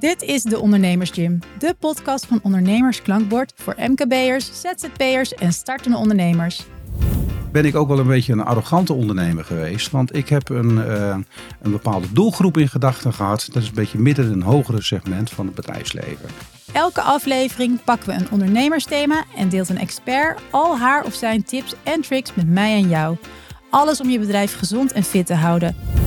Dit is de Ondernemers Gym, de podcast van Ondernemers Klankbord voor MKB'ers, ZZP'ers en startende ondernemers. Ben ik ook wel een beetje een arrogante ondernemer geweest, want ik heb een, uh, een bepaalde doelgroep in gedachten gehad. Dat is een beetje midden in een hogere segment van het bedrijfsleven. Elke aflevering pakken we een ondernemersthema en deelt een expert al haar of zijn tips en tricks met mij en jou. Alles om je bedrijf gezond en fit te houden.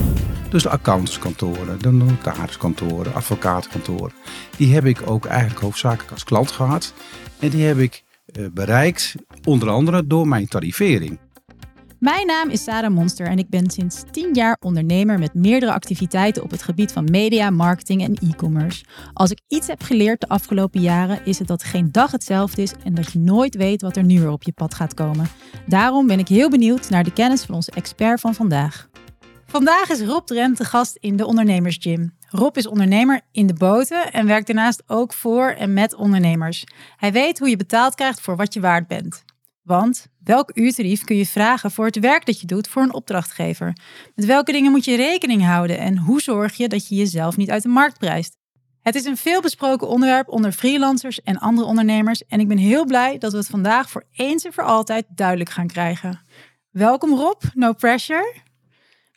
Dus de accountantskantoren, de notariskantoren, advocatenkantoren. Die heb ik ook eigenlijk hoofdzakelijk als klant gehad. En die heb ik uh, bereikt onder andere door mijn tarivering. Mijn naam is Sarah Monster en ik ben sinds 10 jaar ondernemer met meerdere activiteiten op het gebied van media, marketing en e-commerce. Als ik iets heb geleerd de afgelopen jaren is het dat geen dag hetzelfde is en dat je nooit weet wat er nu weer op je pad gaat komen. Daarom ben ik heel benieuwd naar de kennis van onze expert van vandaag. Vandaag is Rob Drent de gast in de Ondernemersgym. Rob is ondernemer in de boten en werkt daarnaast ook voor en met ondernemers. Hij weet hoe je betaald krijgt voor wat je waard bent. Want welk uurtarief kun je vragen voor het werk dat je doet voor een opdrachtgever? Met welke dingen moet je rekening houden en hoe zorg je dat je jezelf niet uit de markt prijst? Het is een veelbesproken onderwerp onder freelancers en andere ondernemers en ik ben heel blij dat we het vandaag voor eens en voor altijd duidelijk gaan krijgen. Welkom Rob, no pressure.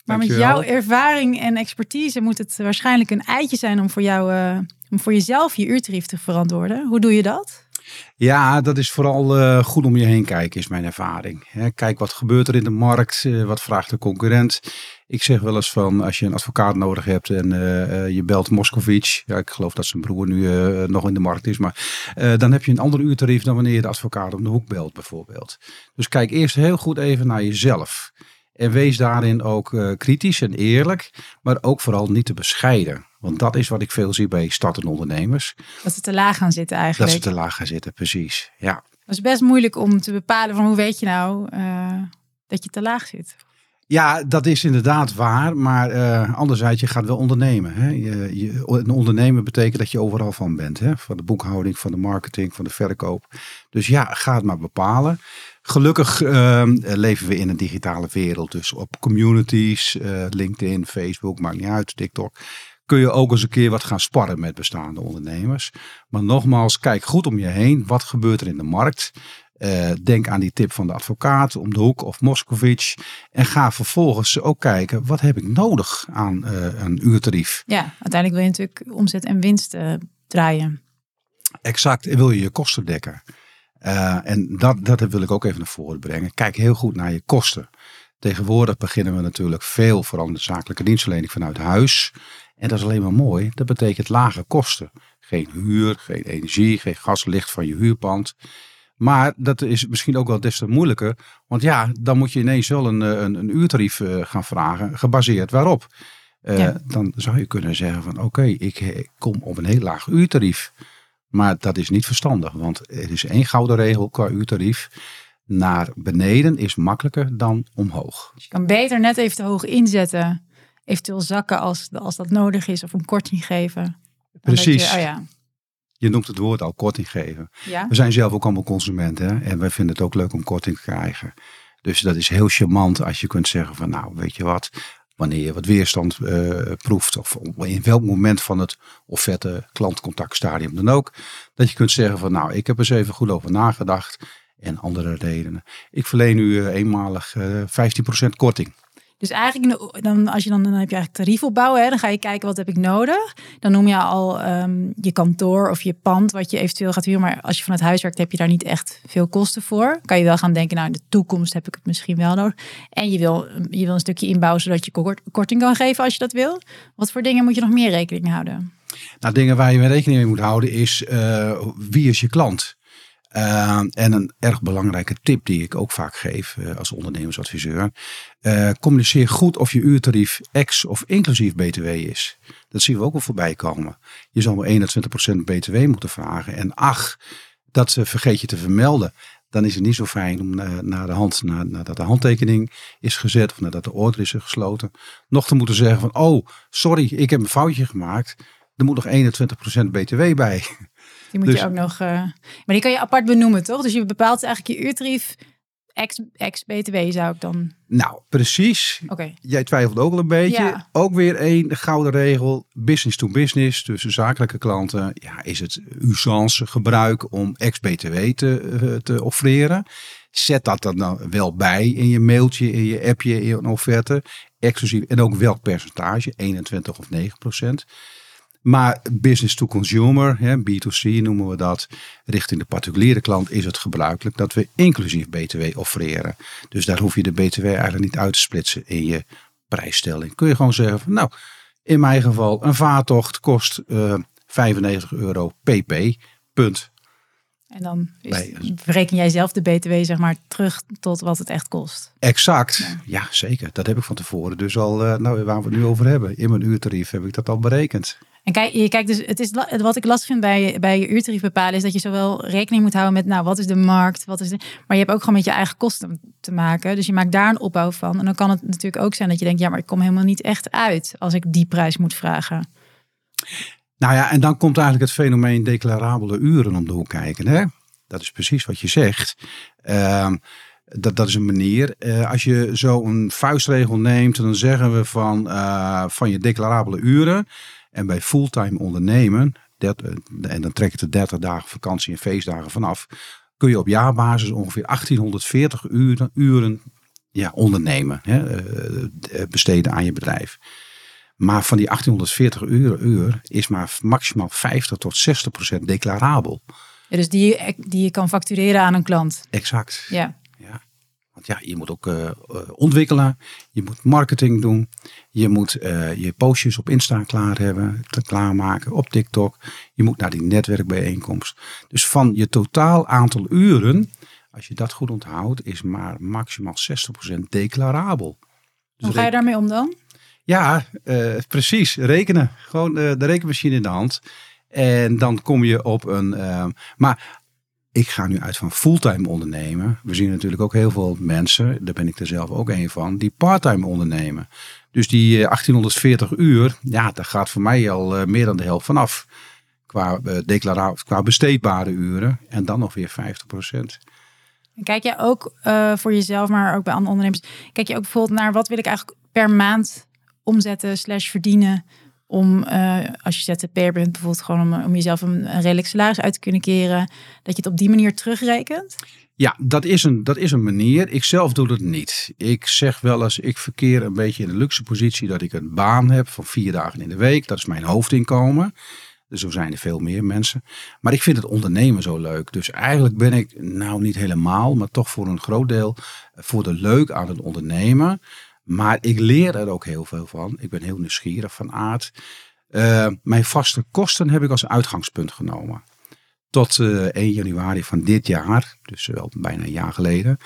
Maar met jouw ervaring en expertise moet het waarschijnlijk een eitje zijn om voor jou, uh, om voor jezelf je uurtarief te verantwoorden. Hoe doe je dat? Ja, dat is vooral uh, goed om je heen kijken, is mijn ervaring. kijk wat gebeurt er in de markt, uh, wat vraagt de concurrent. Ik zeg wel eens van, als je een advocaat nodig hebt en uh, je belt Moscovic. Ja, ik geloof dat zijn broer nu nog in de markt is. Maar dan heb je een ander uurtarief dan wanneer je de advocaat om de hoek belt bijvoorbeeld. Dus kijk eerst heel goed even naar jezelf. En wees daarin ook uh, kritisch en eerlijk, maar ook vooral niet te bescheiden. Want dat is wat ik veel zie bij startende ondernemers. Dat ze te laag gaan zitten eigenlijk. Dat ze te laag gaan zitten, precies. Ja. Dat is best moeilijk om te bepalen van hoe weet je nou uh, dat je te laag zit. Ja, dat is inderdaad waar. Maar uh, anderzijds, je gaat wel ondernemen. Hè? Je, je, een ondernemen betekent dat je overal van bent. Hè? Van de boekhouding, van de marketing, van de verkoop. Dus ja, ga het maar bepalen. Gelukkig uh, leven we in een digitale wereld. Dus op communities, uh, LinkedIn, Facebook, maakt niet uit, TikTok. Kun je ook eens een keer wat gaan sparren met bestaande ondernemers. Maar nogmaals, kijk goed om je heen. Wat gebeurt er in de markt? Uh, denk aan die tip van de advocaat om de hoek of Moscovic. En ga vervolgens ook kijken, wat heb ik nodig aan uh, een uurtarief? Ja, uiteindelijk wil je natuurlijk omzet en winst uh, draaien. Exact, en wil je je kosten dekken. en dat, dat wil ik ook even naar voren brengen. Kijk heel goed naar je kosten. Tegenwoordig beginnen we natuurlijk veel, vooral in de zakelijke dienstverlening, vanuit huis. En dat is alleen maar mooi. Dat betekent lage kosten. Geen huur, geen energie, geen gas, licht van je huurpand. Maar dat is misschien ook wel des te moeilijker. Want ja, dan moet je ineens wel een, een, een uurtarief uh, gaan vragen. Gebaseerd waarop? Uh, ja. Dan zou je kunnen zeggen van oké, okay, ik kom op een heel laag uurtarief. Maar dat is niet verstandig. Want er is één gouden regel qua uurtarief. Naar beneden is makkelijker dan omhoog. Dus je kan beter net even te hoog inzetten. Eventueel zakken als, als dat nodig is. Of een korting geven. Precies. Je, oh ja. Je noemt het woord al korting geven. Ja. We zijn zelf ook allemaal consumenten hè? en wij vinden het ook leuk om korting te krijgen. Dus dat is heel charmant als je kunt zeggen van nou weet je wat, wanneer je wat weerstand uh, proeft of in welk moment van het offerte klantcontactstadium dan ook. Dat je kunt zeggen van nou ik heb er eens even goed over nagedacht en andere redenen. Ik verleen u uh, eenmalig uh, 15% korting. Dus eigenlijk, dan, als je dan, dan heb je eigenlijk tarief opbouwen. Hè, dan ga je kijken wat heb ik nodig. Dan noem je al um, je kantoor of je pand wat je eventueel gaat huren. Maar als je vanuit huis werkt, heb je daar niet echt veel kosten voor. Kan je wel gaan denken, nou in de toekomst heb ik het misschien wel nodig. En je wil, je wil een stukje inbouwen zodat je korting kan geven als je dat wil. Wat voor dingen moet je nog meer rekening houden? Nou, dingen waar je rekening mee moet houden is uh, wie is je klant? Uh, en een erg belangrijke tip die ik ook vaak geef uh, als ondernemersadviseur. Uh, communiceer goed of je uurtarief ex of inclusief BTW is. Dat zien we ook wel voorbij komen. Je zal maar 21% BTW moeten vragen. En ach, dat vergeet je te vermelden. Dan is het niet zo fijn om naar de hand, nadat de handtekening is gezet of nadat de order is gesloten, nog te moeten zeggen van oh, sorry, ik heb een foutje gemaakt. Er moet nog 21% BTW bij. Die moet Dus- je ook nog. Uh, maar die kan je apart benoemen, toch? Dus je bepaalt eigenlijk je uurtarief ex-BTW zou ik dan... Nou, precies. Oké. Jij twijfelt ook al een beetje. Ja. Ook weer één, de gouden regel. Business to business, tussen zakelijke klanten. Ja, is het usance gebruik om ex-BTW te, eh, te offreren. Zet dat dan nou wel bij in je mailtje, in je appje, in je offerte. Exclusief. En ook welk percentage, 21 of 9 procent. Maar business to consumer, hè, B2C noemen we dat, richting de particuliere klant is het gebruikelijk dat we inclusief BTW offreren. Dus daar hoef je de BTW eigenlijk niet uit te splitsen in je prijsstelling. Kun je gewoon zeggen van nou, in mijn geval een vaartocht kost eh 95 euro pp. Punt. En dan is, Bij- bereken jij zelf de BTW zeg maar terug tot wat het echt kost. Exact. Ja. zeker. Dat heb ik van tevoren dus al, eh, nou waar we het nu over hebben. In mijn uurtarief heb ik dat al berekend. En kijk, je kijkt dus, het is, wat ik lastig vind bij, bij je uurtarief bepalen, is dat je zowel rekening moet houden met, nou, wat is de markt, wat is de, maar je hebt ook gewoon met je eigen kosten te maken. Dus je maakt daar een opbouw van. En dan kan het natuurlijk ook zijn dat je denkt, ja, maar ik kom helemaal niet echt uit als ik die prijs moet vragen. Nou ja, en dan komt eigenlijk het fenomeen declarabele uren om de hoek kijken. Hè? Dat is precies wat je zegt. Ehm, dat, dat is een manier. Eh, als je zo een vuistregel neemt, dan zeggen we van, eh, van je declarabele uren. En bij fulltime ondernemen, dat, eh, en dan trek je de 30 dagen vakantie en feestdagen vanaf, kun je op jaarbasis ongeveer 1840 uren, uren ja, ondernemen, hè, eh, besteden aan je bedrijf. Maar van die 1840 uur, uur is maar maximaal 50 tot 60 procent declarabel. Ja, dus die, je- die je kan factureren aan een klant. Exact. Ja. Ja. Want ja, je moet ook eh, eh, ontwikkelen, je moet marketing doen, je moet eh, je postjes op Insta klaar hebben, klaarmaken, op TikTok. Je moet naar die netwerkbijeenkomst. Dus van je totaal aantal uren, als je dat goed onthoudt, is maar maximaal 60% declarabel. Dus Hoe ga je daarmee om dan? Ja, precies. Rekenen. Gewoon de rekenmachine in de hand. En dan kom je op een. maar ik ga nu uit van fulltime ondernemen. We zien natuurlijk ook heel veel mensen, daar ben ik er zelf ook een van, die parttime ondernemen. Dus die eh, 1840 uur, ja, daar gaat voor mij al eh, meer dan de helft vanaf. Qua, eh, declara- qua besteedbare uren. En dan nog weer 50 procent. En Kijk jij ook eh, voor jezelf, maar ook bij andere ondernemers, kijk je ook bijvoorbeeld naar wat wil ik eigenlijk per maand omzetten slash verdienen om, eh, als je ZZP'er bent, bijvoorbeeld gewoon om, om jezelf een, een redelijk salaris uit te kunnen keren, dat je het op die manier terugrekent? Ja, dat is, een, dat is een manier. Ik zelf doe dat niet. Ik zeg wel eens, ik verkeer een beetje in de luxe positie dat ik een baan heb van vier dagen in de week. Dat is mijn hoofdinkomen. Dus zo zijn er veel meer mensen. Maar ik vind het ondernemen zo leuk. Dus eigenlijk ben ik, nou niet helemaal, maar toch voor een groot deel voor de leuk aan het ondernemen. Maar ik leer er ook heel veel van. Ik ben heel nieuwsgierig van aard. Eh, mijn vaste kosten heb ik als uitgangspunt genomen tot eh 1 januari van dit jaar, dus wel bijna een jaar geleden,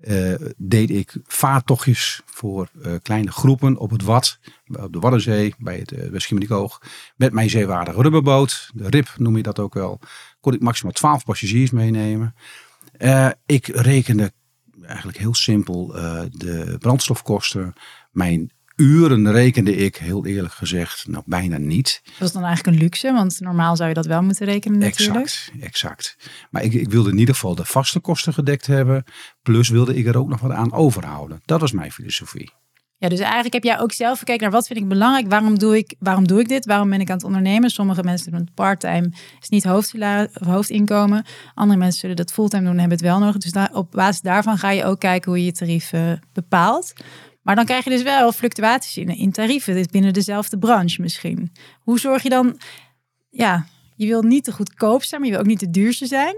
eh, deed ik vaartochtjes voor eh, kleine groepen op het Wad, op de Waddenzee, bij het uh, met mijn zeewaardige rubberboot, de RIP noem je dat ook wel, kon ik maximaal 12 passagiers meenemen. Eh, ik rekende eigenlijk heel simpel eh, de brandstofkosten, mijn uren rekende ik, heel eerlijk gezegd, nou bijna niet. Dat is dan eigenlijk een luxe, want normaal zou je dat wel moeten rekenen natuurlijk. Exact, exact. Maar ik, ik wilde in ieder geval de vaste kosten gedekt hebben. Plus wilde ik er ook nog wat aan overhouden. Dat was mijn filosofie. Ja, dus eigenlijk heb jij ook zelf gekeken naar wat vind ik belangrijk, waarom doe ik, waarom doe ik dit, waarom ben ik aan het ondernemen. Sommige mensen doen het part-time, is niet hoofdinkomen. Andere mensen zullen dat fulltime doen en hebben het wel nodig. Dus op basis daarvan ga je ook kijken hoe je je tarief eh, bepaalt. Maar dan krijg je dus wel fluctuaties in, in tarieven, dit binnen dezelfde branche misschien. Hoe zorg je dan, ja, je wil niet te goedkoop zijn, maar je wil ook niet te duurste zijn.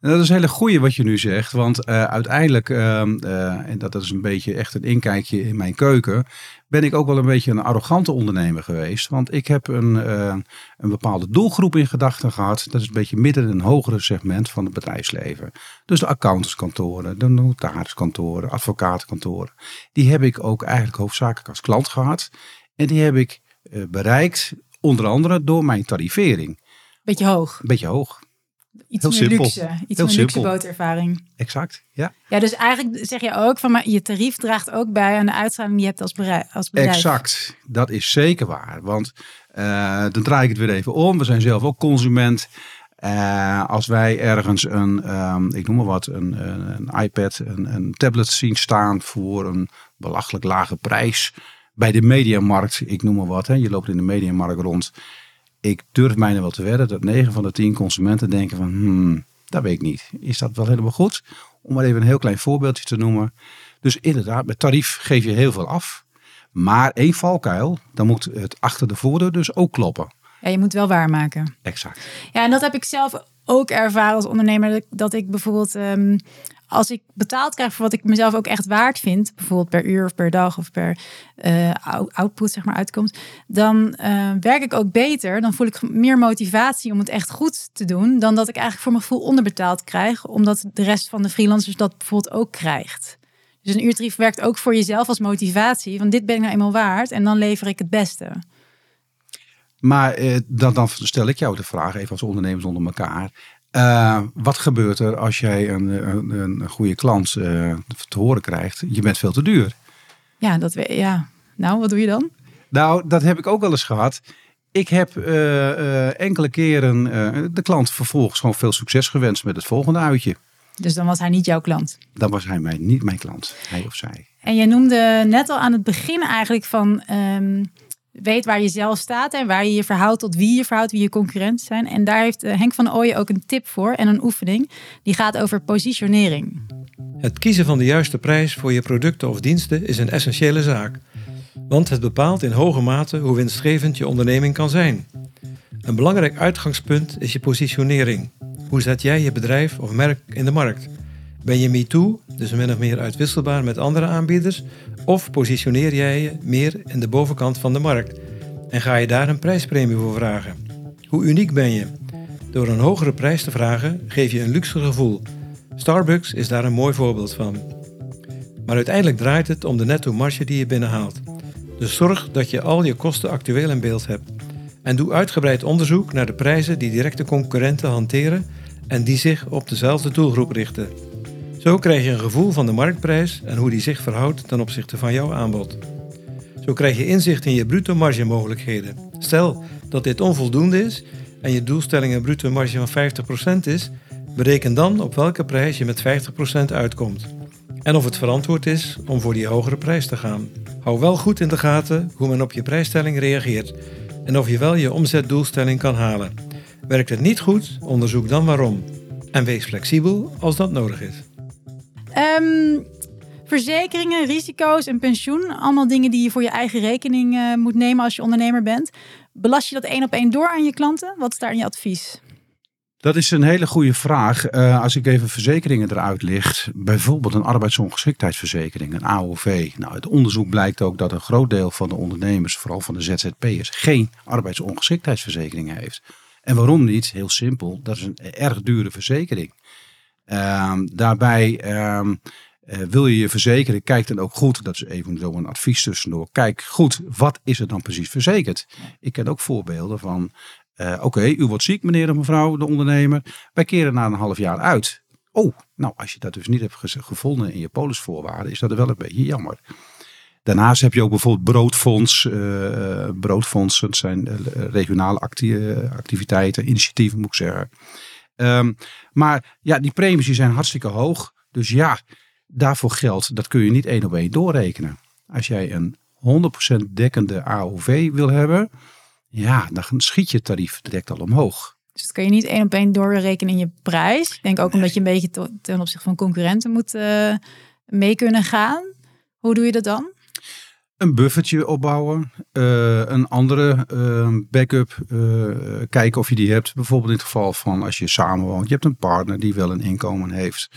Dat is een hele goeie wat je nu zegt. Want uh, uiteindelijk, uh, uh, en dat, dat is een beetje echt een inkijkje in mijn keuken, ben ik ook wel een beetje een arrogante ondernemer geweest. Want ik heb een, eh, een bepaalde doelgroep in gedachten gehad. Dat is een beetje midden een hogere segment van het bedrijfsleven. Dus de accountantskantoren, de notariskantoren, advocatenkantoren. Die heb ik ook eigenlijk hoofdzakelijk als klant gehad. En die heb ik eh, bereikt, onder andere door mijn tarivering. Beetje hoog. Beetje hoog. Iets Heel meer simpel. luxe. Iets Heel meer luxe bootervaring. Exact, ja. Ja, dus eigenlijk zeg je ook van maar je tarief draagt ook bij aan de uitstraling die je hebt als, bedrijf. Als bedrijf. Exact, dat is zeker waar. Want eh, dan draai ik het weer even om. We zijn zelf ook consument. Uh, als wij ergens een, um, ik noem maar wat, een, een, een iPad, een, een, tablet zien staan voor een belachelijk lage prijs bij de mediamarkt, ik noem maar wat, hè, je loopt in de mediamarkt rond. Ik durf bijna wel te wedden dat 9 van de 10 consumenten denken van, hmm, dat weet ik niet. Is dat wel helemaal goed? Om maar even een heel klein voorbeeldje te noemen. Dus inderdaad, met tarief geef je heel veel af. Maar één valkuil, dan moet het achter de voordeur dus ook kloppen. Ja, je moet wel waarmaken. Exact. Ja, en dat heb ik zelf ook ervaren als ondernemer. Dat ik bijvoorbeeld, um, als ik betaald krijg voor wat ik mezelf ook echt waard vind, bijvoorbeeld per uur of per dag of per uh, output, zeg maar, uitkomt, dan uh, werk ik ook beter. Dan voel ik meer motivatie om het echt goed te doen, dan dat ik eigenlijk voor mijn gevoel onderbetaald krijg, omdat de rest van de freelancers dat bijvoorbeeld ook krijgt. Dus een uurtarief werkt ook voor jezelf als motivatie. Van dit ben ik nou eenmaal waard en dan lever ik het beste. Maar eh, dan, dan stel ik jou de vraag, even als ondernemers onder elkaar. Uh, wat gebeurt er als jij een, een, een goede klant uh, te horen krijgt? Je bent veel te duur. Ja, dat we, ja. Nou, wat doe je dan? Nou, dat heb ik ook wel eens gehad. Ik heb uh, enkele keren de klant vervolgens gewoon veel succes gewenst met het volgende uitje. Dus dan was hij niet jouw klant? Dan was hij mij, niet mijn klant, hij of zij. En je noemde net al aan het begin eigenlijk van... Um, weet waar je zelf staat en waar je je verhoudt tot wie je verhoudt, wie je concurrenten zijn. En daar heeft eh, Henk van Ooyen ook een tip voor en een oefening. Die gaat over positionering. Het kiezen van de juiste prijs voor je producten of diensten is een essentiële zaak. Want het bepaalt in hoge mate hoe winstgevend je onderneming kan zijn. Een belangrijk uitgangspunt is je positionering. Hoe zet jij je bedrijf of merk in de markt? Ben je MeToo, dus min of meer uitwisselbaar met andere aanbieders? Of positioneer jij je meer in de bovenkant van de markt en ga je daar een prijspremie voor vragen? Hoe uniek ben je? Door een hogere prijs te vragen geef je een luxe gevoel. Starbucks is daar een mooi voorbeeld van. Maar uiteindelijk draait het om de netto marge die je binnenhaalt. Dus zorg dat je al je kosten actueel in beeld hebt. En doe uitgebreid onderzoek naar de prijzen die directe concurrenten hanteren en die zich op dezelfde doelgroep richten. Zo krijg je een gevoel van de marktprijs en hoe die zich verhoudt ten opzichte van jouw aanbod. Zo krijg je inzicht in je bruto margemogelijkheden. Stel dat dit onvoldoende is en je doelstelling een bruto marge van 50% is, bereken dan op welke prijs je met 50% uitkomt. En of het verantwoord is om voor die hogere prijs te gaan. Hou wel goed in de gaten hoe men op je prijsstelling reageert en of je wel je omzetdoelstelling kan halen. Werkt het niet goed, onderzoek dan waarom. En wees flexibel als dat nodig is. Um, verzekeringen, risico's en pensioen. Allemaal dingen die je voor je eigen rekening uh, moet nemen als je ondernemer bent. Belast je dat één op één door aan je klanten? Wat is daar je advies? Dat is een hele goede vraag. Uh, als ik even verzekeringen eruit licht, bijvoorbeeld een arbeidsongeschiktheidsverzekering, een AOV. Nou, het onderzoek blijkt ook dat een groot deel van de ondernemers, vooral van de ZZP'ers, geen arbeidsongeschiktheidsverzekering heeft. En waarom niet? Heel simpel, dat is een erg dure verzekering. Um, daarbij um, uh, wil je je verzekeren, kijk dan ook goed, dat is even zo een advies tussendoor. Kijk goed, wat is er dan precies verzekerd? Ik ken ook voorbeelden van, uh, oké, u wordt ziek meneer of mevrouw, de ondernemer. Wij keren na een half jaar uit. Oh, nou als je dat dus niet hebt gevonden in je polisvoorwaarden, is dat wel een beetje jammer. Daarnaast heb je ook bijvoorbeeld broodfonds. Uh, broodfondsen, dat zijn regionale acti activiteiten, initiatieven moet ik zeggen. Um, maar ja, die premies zijn hartstikke hoog. Dus ja, daarvoor geldt, dat kun je niet één op één doorrekenen. Als jij een 100% dekkende AOV wil hebben, ja, dan schiet je tarief direct al omhoog. Dus dat kan je niet één op één doorrekenen in je prijs. Ik denk ook omdat je een beetje ten opzichte van concurrenten moet uh, mee kunnen gaan. Hoe doe je dat dan? Een buffertje opbouwen, uh, een andere uh, backup, uh, kijken of je die hebt. Bijvoorbeeld in het geval van als je samenwoont, je hebt een partner die wel een inkomen heeft.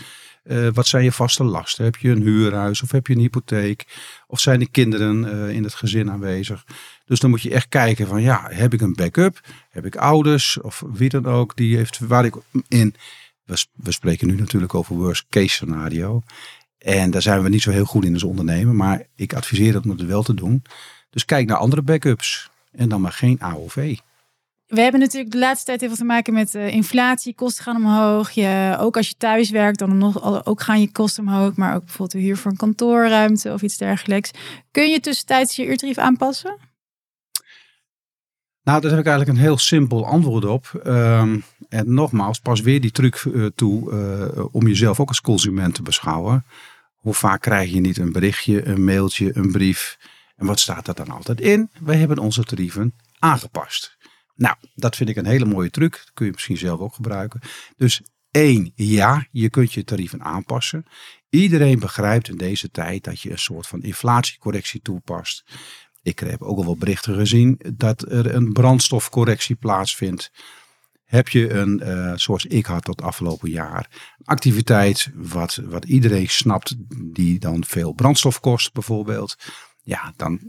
wat zijn je vaste lasten? Heb je een huurhuis of heb je een hypotheek? Of zijn er kinderen in het gezin aanwezig? Dus dan moet je echt kijken van ja, heb ik een backup? Heb ik ouders of wie dan ook die heeft waar ik in. We spreken nu natuurlijk over worst case scenario. En daar zijn we niet zo heel goed in als ondernemer. Maar ik adviseer dat om het wel te doen. Dus kijk naar andere backups. En dan maar geen AOV. We hebben natuurlijk de laatste tijd heel veel te maken met uh, inflatie. Kosten gaan omhoog. Je, ook als je thuis werkt, dan nog, ook gaan je kosten omhoog. Maar ook bijvoorbeeld de huur voor een kantoorruimte of iets dergelijks. Kun je tussentijds je uurtarief aanpassen? Nou, daar heb ik eigenlijk een heel simpel antwoord op. Um, en nogmaals, pas weer die truc eh, toe eh, om jezelf ook als consument te beschouwen. Hoe vaak krijg je niet een berichtje, een mailtje, een brief? En wat staat er dan altijd in? Wij hebben onze tarieven aangepast. Nou, dat vind ik een hele mooie truc. Dat kun je misschien zelf ook gebruiken. Dus één, ja, je kunt je tarieven aanpassen. Iedereen begrijpt in deze tijd dat je een soort van inflatiecorrectie toepast. Ik heb ook al wel berichten gezien dat er een brandstofcorrectie plaatsvindt. Heb je een, uh, zoals ik had tot afgelopen jaar, activiteit wat, wat iedereen snapt, die dan veel brandstof kost bijvoorbeeld. Ja, dan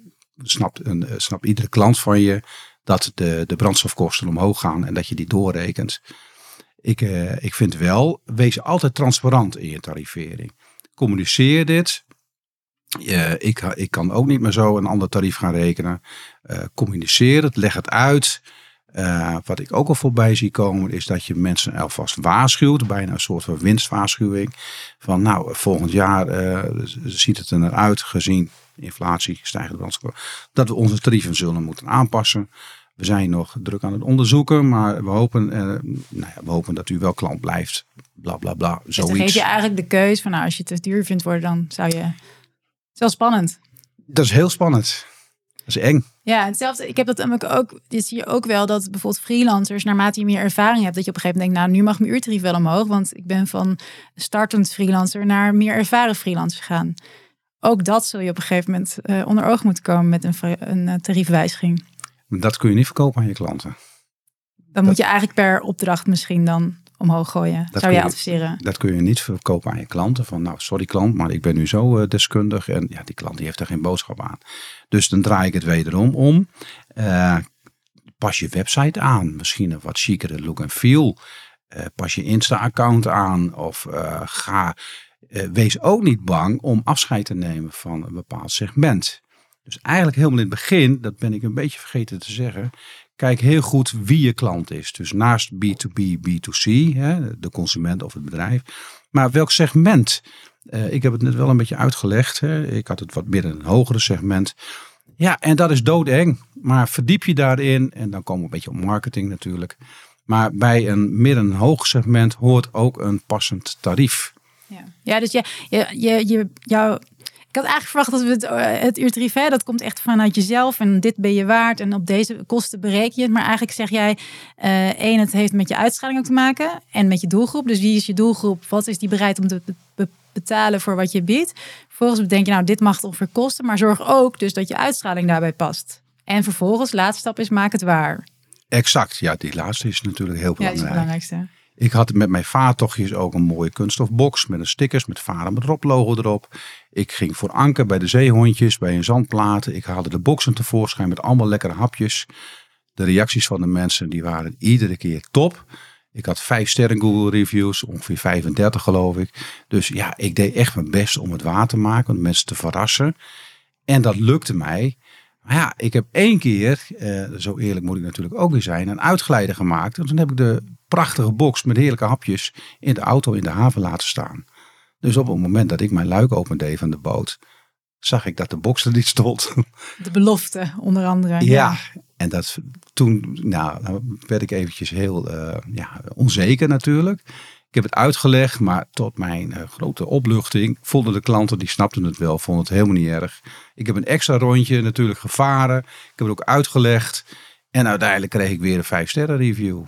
snapt, een, uh, snapt iedere klant van je dat de, de brandstofkosten omhoog gaan en dat je die doorrekent. Ik, uh, ik vind wel, wees altijd transparant in je tarivering. Communiceer dit. Ik, ik kan ook niet meer zo een ander tarief gaan rekenen. Communiceer het, leg het uit. Uh, wat ik ook al voorbij zie komen is dat je mensen alvast waarschuwt. Bijna een soort van winstwaarschuwing. Van nou, volgend jaar ziet het er naar uit gezien inflatie, stijgende brandstof. Dat we onze tarieven zullen moeten aanpassen. We zijn nog druk aan het onderzoeken, maar we hopen, nou ja, we hopen dat u wel klant blijft. Bla bla bla. Dus dan geef je eigenlijk de keus van nou, als je het te duur vindt worden, dan zou je. Het is wel spannend. Dat is heel spannend. Is eng. Ja, hetzelfde. Ik heb dat namelijk ook. Dit zie je ook wel dat bijvoorbeeld freelancers, naarmate je meer ervaring hebt, dat je op een gegeven moment denkt, nou, nu mag mijn uurtarief wel omhoog, want ik ben van startend freelancer naar meer ervaren freelancer gegaan. Ook dat zul je op een gegeven moment uh, onder oog moeten komen met een, een uh, tariefwijziging. Dat kun je niet verkopen aan je klanten. Dan dat, moet je eigenlijk per opdracht misschien dan omhoog gooien. Zou je, adviseren? Dat kun je niet verkopen aan je klanten. Van nou, sorry klant, maar ik ben nu zo uh, deskundig. En ja, die klant die heeft er geen boodschap aan. Dus dan draai ik het wederom om. Uh, pas je website aan. Misschien een wat chicere look en feel. Uh, pas je Insta-account aan. Of ga, wees ook niet bang om afscheid te nemen van een bepaald segment. Dus eigenlijk helemaal in het begin, dat ben ik een beetje vergeten te zeggen, kijk heel goed wie je klant is. Dus naast B2B, B2C, hè, de consument of het bedrijf. Maar welk segment? Uh, ik heb het net wel een beetje uitgelegd. Hè. Ik had het wat meer een hogere segment. Ja, en dat is doodeng. Maar verdiep je daarin en dan komen we een beetje op marketing natuurlijk. Maar bij een midden- en hoog segment hoort ook een passend tarief. Ja, ja dus je, je, je, jouw had eigenlijk verwacht dat we het, uh, het hè, dat komt echt vanuit jezelf en dit ben je waard en op deze kosten bereken je het. Maar eigenlijk zeg jij, uh, één, het heeft met je uitstraling ook te maken en met je doelgroep. Dus wie is je doelgroep? Wat is die bereid om te be betalen voor wat je biedt? Vervolgens bedenk je, nou, dit mag het ongeveer kosten, maar zorg ook dus dat je uitstraling daarbij past. En vervolgens, laatste stap is, maak het waar. Exact, ja, die laatste is natuurlijk heel belangrijk. Ja, is het belangrijkste. Ik had met mijn vaartochtjes ook een mooie kunststofbox met een stickers met varen met Rob logo erop. Ik ging voor anker bij de zeehondjes, bij een zandplaten. Ik haalde de boxen tevoorschijn met allemaal lekkere hapjes. De reacties van de mensen die waren iedere keer top. Ik had vijf sterren Google reviews, ongeveer 35 geloof ik. Dus ja, ik deed echt mijn best om het waar te maken, om mensen te verrassen. En dat lukte mij. Maar ja, ik heb één keer, eh, zo eerlijk moet ik natuurlijk ook weer zijn, een uitgeleider gemaakt. En toen heb ik de prachtige box met heerlijke hapjes in de auto in de haven laten staan. Dus op het moment dat ik mijn luik opende van de boot, zag ik dat de box er niet stond. De belofte, onder andere. Ja, ja. en dat, toen nou, werd ik eventjes heel uh, ja, onzeker natuurlijk. Ik heb het uitgelegd, maar tot mijn uh, grote opluchting vonden de klanten, die snapten het wel, vonden het helemaal niet erg. Ik heb een extra rondje natuurlijk gevaren. Ik heb het ook uitgelegd. En uiteindelijk kreeg ik weer een 5 sterren review.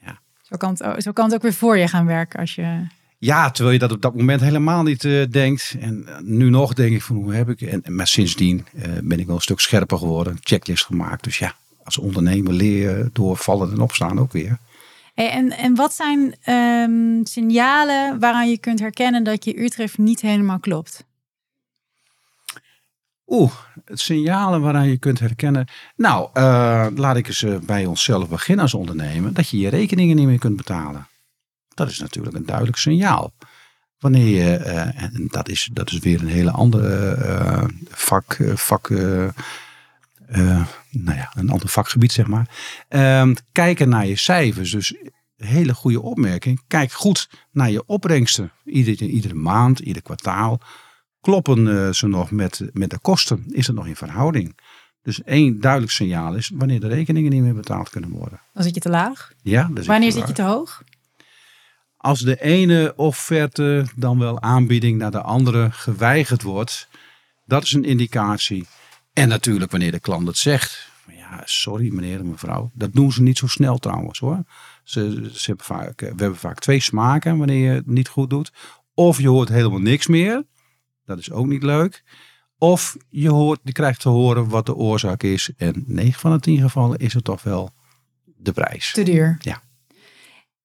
Ja. Zo, kan het, zo kan het ook weer voor je gaan werken als je... Ja, terwijl je dat op dat moment helemaal niet uh, denkt. En uh, nu nog denk ik van hoe heb ik... En, maar sindsdien uh, ben ik wel een stuk scherper geworden. Checklist gemaakt. Dus ja, als ondernemer leer je door vallen en opstaan ook weer. En, en wat zijn um, signalen waaraan je kunt herkennen dat je uurtarief niet helemaal klopt? Oeh, signalen waaraan je kunt herkennen. Nou, uh, laat ik eens bij onszelf beginnen als ondernemer. Dat je je rekeningen niet meer kunt betalen. Dat is natuurlijk een duidelijk signaal. Wanneer je, uh, en dat is, dat is weer een hele andere vak, vak nou ja, een ander vakgebied zeg maar. Ehm, kijken naar je cijfers. Dus hele goede opmerking. Kijk goed naar je opbrengsten. Iedere, iedere maand, ieder kwartaal. Kloppen ze nog met, met de kosten? Is het nog in verhouding? Dus één duidelijk signaal is wanneer de rekeningen niet meer betaald kunnen worden. Dan zit je te laag. Ja, dat is Wanneer zit je te hoog? Als de ene offerte, dan wel aanbieding naar de andere geweigerd wordt, dat is een indicatie. En natuurlijk wanneer de klant het zegt. Ja, sorry meneer en mevrouw. Dat doen ze niet zo snel trouwens hoor. Ze, ze hebben vaak, eh, we hebben vaak twee smaken wanneer je het niet goed doet. Of je hoort helemaal niks meer. Dat is ook niet leuk. Of je, hoort, je krijgt te horen wat de oorzaak is. En 9 van de 10 gevallen is het toch wel de prijs. Te duur. Ja.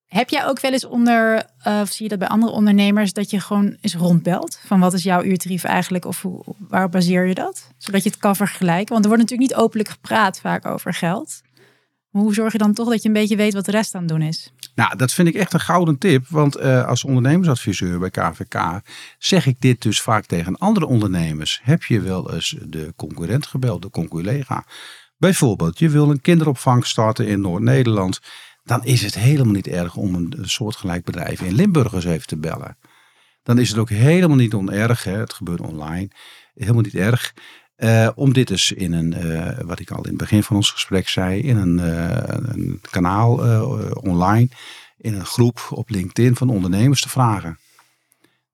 Heb jij ook wel eens onder, eh, of zie je dat bij andere ondernemers, dat je gewoon eens rondbelt? Van wat is jouw uurtarief eigenlijk of hoe, waar baseer je dat? Zodat je het kan vergelijken. Want er wordt natuurlijk niet openlijk gepraat vaak over geld. Maar hoe zorg je dan toch dat je een beetje weet wat de rest aan het doen is? Nou, dat vind ik echt een gouden tip. Want eh, als ondernemersadviseur bij KVK zeg ik dit dus vaak tegen andere ondernemers. Heb je wel eens de concurrent gebeld, de conculega? Bijvoorbeeld, je wil een kinderopvang starten in Noord-Nederland. Dan is het helemaal niet erg om een, soortgelijk bedrijf in Limburg eens even te bellen. Dan is het ook helemaal niet onerg, hè, het gebeurt online, helemaal niet erg. eh, om dit eens in een, eh, wat ik al in het begin van ons gesprek zei, in een, eh, een kanaal online, in een groep op LinkedIn van ondernemers te vragen.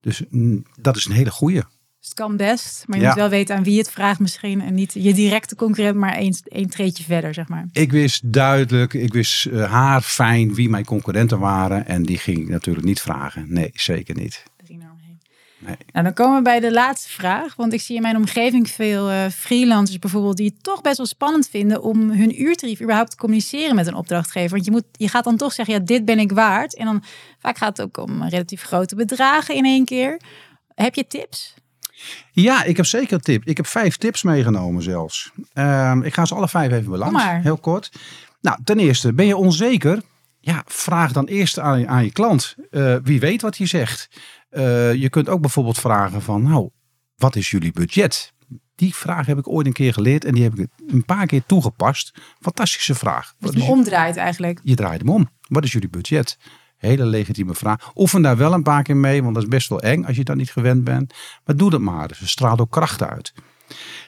Dus mm, dat is een hele goeie. Dus het kan best, maar je Ja. moet wel weten aan wie het vraagt misschien. En niet je directe concurrent, maar één, één treetje verder, zeg maar. Ik wist duidelijk, ik wist eh, haar fijn wie mijn concurrenten waren. En die ging ik natuurlijk niet vragen. Nee, zeker niet. Nee. Nou, dan komen we bij de laatste vraag. Want ik zie in mijn omgeving veel eh, freelancers bijvoorbeeld... die het toch best wel spannend vinden om hun uurtarief überhaupt te communiceren met een opdrachtgever. Want je, moet, je gaat dan toch zeggen, ja, dit ben ik waard. En dan vaak gaat het ook om relatief grote bedragen in één keer. Heb je tips? Ja, ik heb zeker een tip. Ik heb vijf tips meegenomen zelfs. Ehm, ik ga ze alle vijf even maar. Heel kort. Nou, ten eerste, ben je onzeker? Ja, vraag dan eerst aan, je- aan je klant. Eh, wie weet wat hij zegt. Eh, je kunt ook bijvoorbeeld vragen van, nou, wat is jullie budget? Die vraag heb ik ooit een keer geleerd en die heb ik een paar keer toegepast. Fantastische vraag. Dat Wat je omdraait eigenlijk. je draait hem om. Wat is jullie budget? Hele legitieme vraag. Oefen daar wel een paar keer mee, want dat is best wel eng als je dat niet gewend bent. Maar doe dat maar. Dus het straalt ook kracht uit.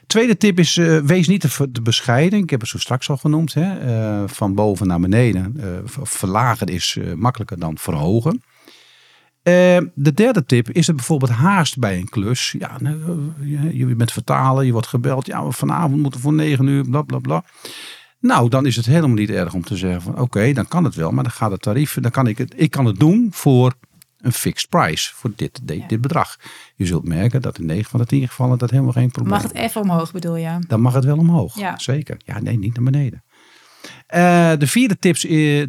Tweede tip is, eh, wees niet te, bescheiden. Ik heb het zo straks al genoemd. Hè? eh, van boven naar beneden. Ver- verlagen is makkelijker dan verhogen. De derde tip is er bijvoorbeeld haast bij een klus. Ja, nou, je, bent vertalen, je wordt gebeld. Ja, vanavond moeten voor negen uur, bla bla bla. Nou, dan is het helemaal niet erg om te zeggen van oké, dan kan het wel, maar dan gaat het tarief, dan kan ik het, ik kan het doen voor een fixed price, voor dit, dit, Ja. dit bedrag. Je zult merken dat in 9 van de 10 gevallen dat helemaal geen probleem Mag het even omhoog bedoel je? dan mag het wel omhoog. Ja. Zeker. Ja, nee, niet naar beneden. Eh, de vierde tips,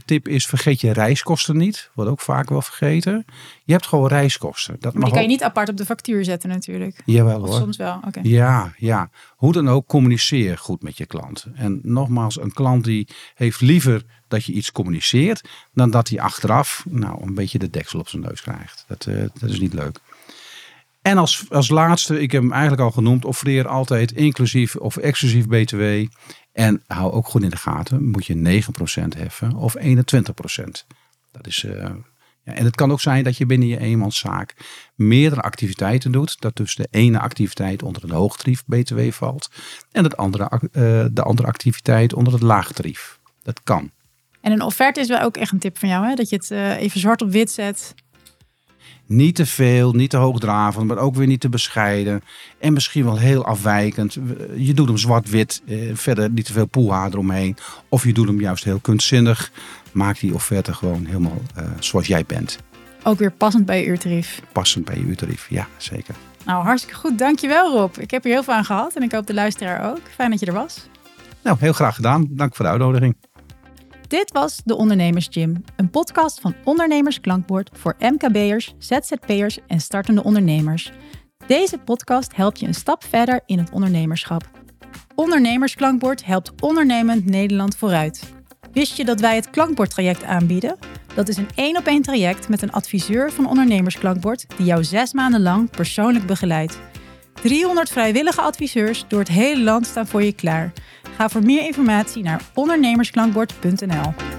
tip is vergeet je reiskosten niet. Wordt ook vaak wel vergeten. Je hebt gewoon reiskosten. Dat Maar mag die kan je niet apart op de factuur zetten natuurlijk. Jawel Of hoor. soms wel, oké. Ja, ja. Hoe dan ook, communiceer goed met je klant. En nogmaals, een klant die heeft liever dat je iets communiceert, dan dat hij achteraf nou, een beetje de deksel op zijn neus krijgt. Dat, eh, dat is niet leuk. En als, als laatste, ik heb hem eigenlijk al genoemd, offereer altijd inclusief of exclusief BTW. En hou ook goed in de gaten, moet je 9% heffen of 21%. Dat is, eh, ja, en het kan ook zijn dat je binnen je eenmanszaak meerdere activiteiten doet. Dat dus de ene activiteit onder het hoogtarief BTW valt. En het andere, eh, de andere activiteit onder het laagtarief. Dat kan. En een offerte is wel ook echt een tip van jou, hè? Dat je het eh, even zwart op wit zet. Niet te veel, niet te hoogdravend, maar ook weer niet te bescheiden. En misschien wel heel afwijkend. Je doet hem zwart-wit, eh, verder niet te veel poeha eromheen. Of je doet hem juist heel kunstzinnig. Maak die offerte gewoon helemaal eh, zoals jij bent. Ook weer passend bij je uurtarief. Passend bij je uurtarief. Ja, zeker. Nou, hartstikke goed. Dankjewel Rob. Ik heb hier heel veel aan gehad en ik hoop de luisteraar ook. Fijn dat je er was. Nou, heel graag gedaan. Dank voor de uitnodiging. Dit was De Ondernemers Gym, een podcast van Ondernemers Klankbord voor MKB'ers, ZZP'ers en startende ondernemers. Deze podcast helpt je een stap verder in het ondernemerschap. Ondernemersklankbord helpt ondernemend Nederland vooruit. Wist je dat wij het klankbordtraject aanbieden? Dat is een één op één traject met een adviseur van Ondernemersklankbord die jou zes maanden lang persoonlijk begeleidt. 300 vrijwillige adviseurs door het hele land staan voor je klaar. Ga voor meer informatie naar ondernemersklankbord.nl.